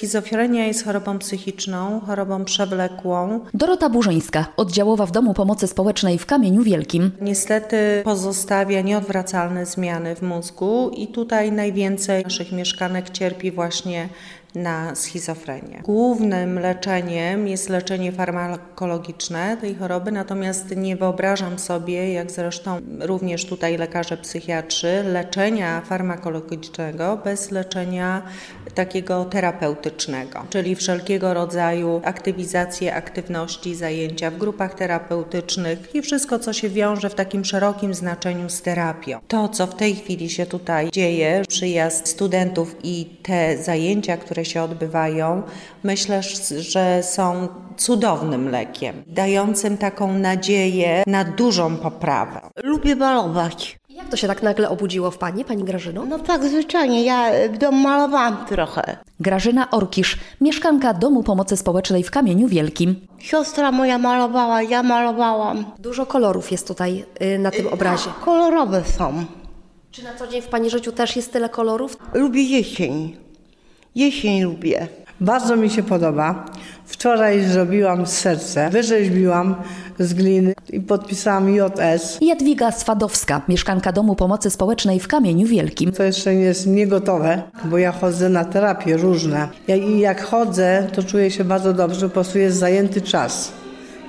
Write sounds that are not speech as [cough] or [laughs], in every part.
schizofrenia jest chorobą psychiczną, chorobą przewlekłą. Dorota Burzyńska, oddziałowa w Domu Pomocy Społecznej w Kamieniu Wielkim. Niestety pozostawia nieodwracalne zmiany w mózgu i tutaj najwięcej naszych mieszkanek cierpi właśnie na schizofrenię. Głównym leczeniem jest leczenie farmakologiczne tej choroby, natomiast nie wyobrażam sobie, jak zresztą również tutaj lekarze psychiatrzy, leczenia farmakologicznego bez leczenia takiego terapeutycznego, czyli wszelkiego rodzaju aktywizacje, aktywności, zajęcia w grupach terapeutycznych i wszystko, co się wiąże w takim szerokim znaczeniu z terapią. To, co w tej chwili się tutaj dzieje, przyjazd studentów i te zajęcia, które się odbywają, myślę, że są cudownym lekiem, dającym taką nadzieję na dużą poprawę. Lubię malować. Jak to się tak nagle obudziło w Pani, Pani Grażyno? No tak, zwyczajnie. Ja w domu malowałam trochę. Grażyna Orkisz, mieszkanka Domu Pomocy Społecznej w Kamieniu Wielkim. Siostra moja malowała, ja malowałam. Dużo kolorów jest tutaj y, na tym obrazie. Kolorowe są. Czy na co dzień w Pani życiu też jest tyle kolorów? Lubię jesień. Jesień lubię. Bardzo mi się podoba. Wczoraj zrobiłam serce, wyrzeźbiłam z gliny i podpisałam JS. Jadwiga Swadowska, mieszkanka Domu Pomocy Społecznej w Kamieniu Wielkim. To jeszcze nie jest niegotowe, bo ja chodzę na terapie różne. I jak chodzę, to czuję się bardzo dobrze, po prostu jest zajęty czas.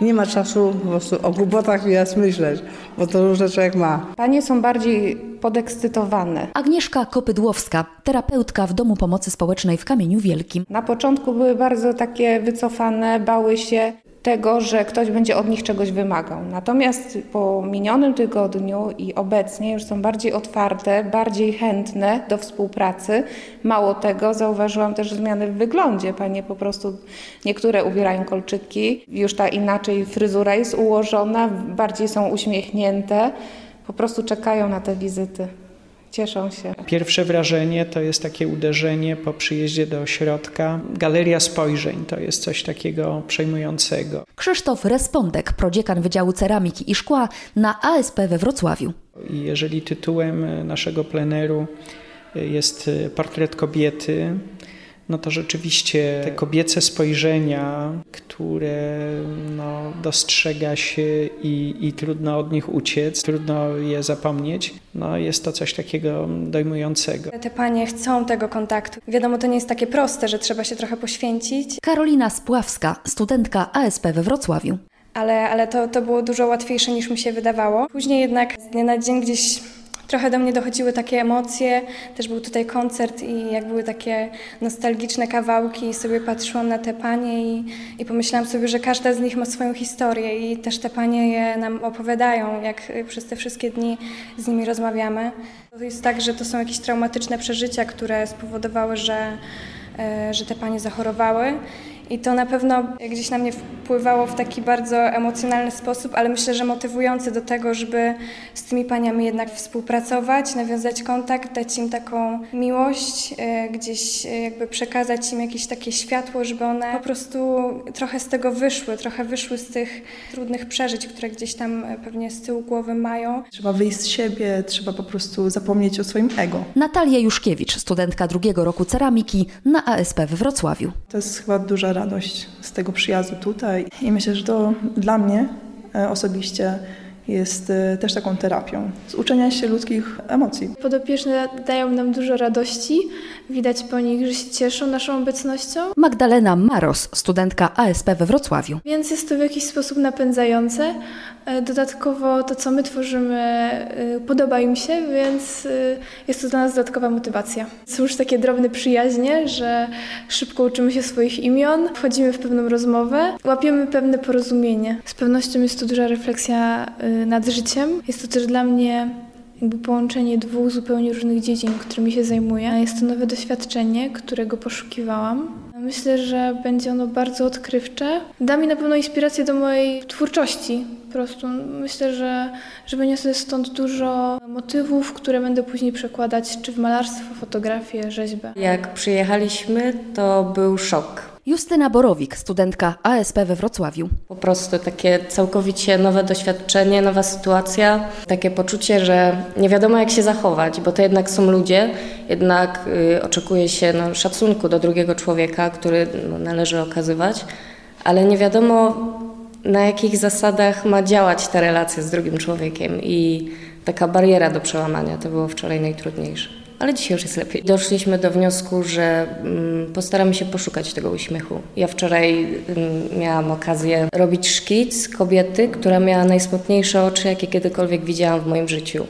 Nie ma czasu po prostu o głupotach teraz myśleć, bo to różne człowiek ma. Panie są bardziej podekscytowane. Agnieszka Kopydłowska, terapeutka w Domu Pomocy Społecznej w Kamieniu Wielkim. Na początku były bardzo takie wycofane, bały się tego, że ktoś będzie od nich czegoś wymagał. Natomiast po minionym tygodniu i obecnie już są bardziej otwarte, bardziej chętne do współpracy. Mało tego, zauważyłam też zmiany w wyglądzie. Panie po prostu niektóre ubierają kolczyki, już ta inaczej fryzura jest ułożona, bardziej są uśmiechnięte, po prostu czekają na te wizyty. Cieszą się. Pierwsze wrażenie to jest takie uderzenie po przyjeździe do ośrodka. Galeria spojrzeń to jest coś takiego przejmującego. Krzysztof Respondek, prodziekan Wydziału Ceramiki i Szkła na ASP we Wrocławiu. I jeżeli tytułem naszego pleneru jest portret kobiety, no to rzeczywiście te kobiece spojrzenia, które no, dostrzega się i, i trudno od nich uciec, trudno je zapomnieć, no jest to coś takiego dojmującego. Te panie chcą tego kontaktu. Wiadomo, to nie jest takie proste, że trzeba się trochę poświęcić. Karolina Spławska, studentka ASP we Wrocławiu. Ale, ale to, to było dużo łatwiejsze niż mi się wydawało. Później jednak z dnia na dzień gdzieś trochę do mnie dochodziły takie emocje. Też był tutaj koncert i jak były takie nostalgiczne kawałki i sobie patrzyłam na te panie i, i pomyślałam sobie, że każda z nich ma swoją historię i też te panie je nam opowiadają, jak przez te wszystkie dni z nimi rozmawiamy. To jest tak, że to są jakieś traumatyczne przeżycia, które spowodowały, że, że te panie zachorowały i to na pewno gdzieś na mnie wpływało w taki bardzo emocjonalny sposób, ale myślę, że motywujący do tego, żeby z tymi paniami jednak współpracować, nawiązać kontakt, dać im taką miłość, e, gdzieś e, jakby przekazać im jakieś takie światło, żeby one po prostu trochę z tego wyszły, trochę wyszły z tych trudnych przeżyć, które gdzieś tam e, pewnie z tyłu głowy mają. Trzeba wyjść z siebie, trzeba po prostu zapomnieć o swoim ego. Natalia Juszkiewicz, studentka drugiego roku ceramiki na ASP we Wrocławiu. To jest chyba duża radość z tego przyjazdu tutaj i myślę, że to dla mnie e, osobiście jest e, też taką terapią, z uczenia się ludzkich emocji. Podopieczne dają nam dużo radości, widać po nich, że się cieszą naszą obecnością. Magdalena Maros, studentka ASP we Wrocławiu. Więc jest to w jakiś sposób napędzające. E, dodatkowo to, co my tworzymy, e, podoba im się, więc jest to dla nas dodatkowa motywacja. Są już takie drobne przyjaźnie, że szybko uczymy się swoich imion, wchodzimy w pewną rozmowę, łapiemy pewne porozumienie. Z pewnością jest to duża refleksja nad życiem. Jest to też dla mnie jakby połączenie dwóch zupełnie różnych dziedzin, którymi się zajmuję. Jest to nowe doświadczenie, którego poszukiwałam. Myślę, że będzie ono bardzo odkrywcze. Da mi na pewno inspirację do mojej twórczości. Po prostu myślę, że, że wyniosę stąd dużo motywów, które będę później przekładać czy w malarstwo, fotografię, rzeźbę. Jak przyjechaliśmy, to był szok Justyna Borowik, studentka ASP we Wrocławiu. Po prostu takie całkowicie nowe doświadczenie, nowa sytuacja, takie poczucie, że nie wiadomo jak się zachować, bo to jednak są ludzie, jednak y, oczekuje się no, szacunku do drugiego człowieka, który no, należy okazywać, ale nie wiadomo na jakich zasadach ma działać ta relacja z drugim człowiekiem i taka bariera do przełamania to było wczoraj najtrudniejsze. Ale dzisiaj już jest lepiej. Doszliśmy do wniosku, że mm, postaramy się poszukać tego uśmiechu. Ja wczoraj mm, miałam okazję robić szkic kobiety, która miała najsmutniejsze oczy, jakie kiedykolwiek widziałam w moim życiu.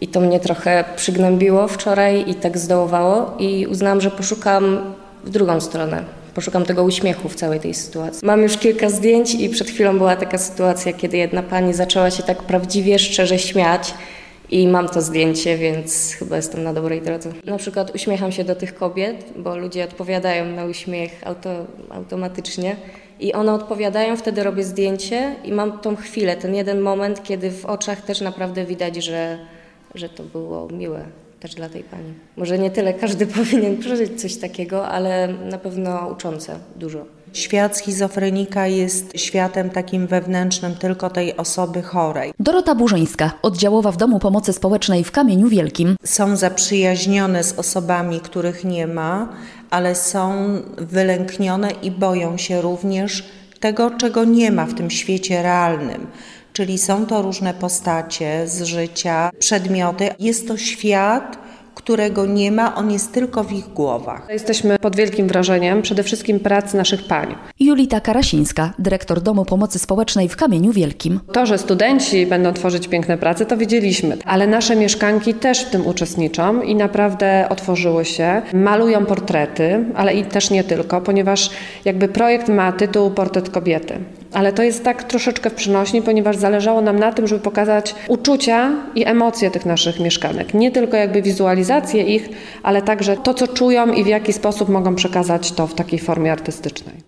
I to mnie trochę przygnębiło wczoraj i tak zdołowało i uznałam, że poszukam w drugą stronę. Poszukam tego uśmiechu w całej tej sytuacji. Mam już kilka zdjęć i przed chwilą była taka sytuacja, kiedy jedna pani zaczęła się tak prawdziwie, szczerze śmiać i mam to zdjęcie, więc chyba jestem na dobrej drodze. Na przykład uśmiecham się do tych kobiet, bo ludzie odpowiadają na uśmiech auto, automatycznie i one odpowiadają, wtedy robię zdjęcie i mam tą chwilę, ten jeden moment, kiedy w oczach też naprawdę widać, że, że to było miłe też dla tej pani. Może nie tyle każdy [laughs] powinien przeżyć coś takiego, ale na pewno uczące dużo. Świat schizofrenika jest światem takim wewnętrznym tylko tej osoby chorej. Dorota Burzyńska, oddziałowa w Domu Pomocy Społecznej w Kamieniu Wielkim. Są zaprzyjaźnione z osobami, których nie ma, ale są wylęknione i boją się również tego, czego nie ma w tym świecie realnym. Czyli są to różne postacie z życia, przedmioty. Jest to świat, którego nie ma, on jest tylko w ich głowach. Jesteśmy pod wielkim wrażeniem przede wszystkim pracy naszych pań. Julita Karasińska, dyrektor Domu Pomocy Społecznej w Kamieniu Wielkim. To, że studenci będą tworzyć piękne prace, to wiedzieliśmy, ale nasze mieszkanki też w tym uczestniczą i naprawdę otworzyły się, malują portrety, ale i też nie tylko, ponieważ jakby projekt ma tytuł Portret kobiety. Ale to jest tak troszeczkę w przynośni, ponieważ zależało nam na tym, żeby pokazać uczucia i emocje tych naszych mieszkanek. Nie tylko jakby wizualizację ich, ale także to, co czują i w jaki sposób mogą przekazać to w takiej formie artystycznej.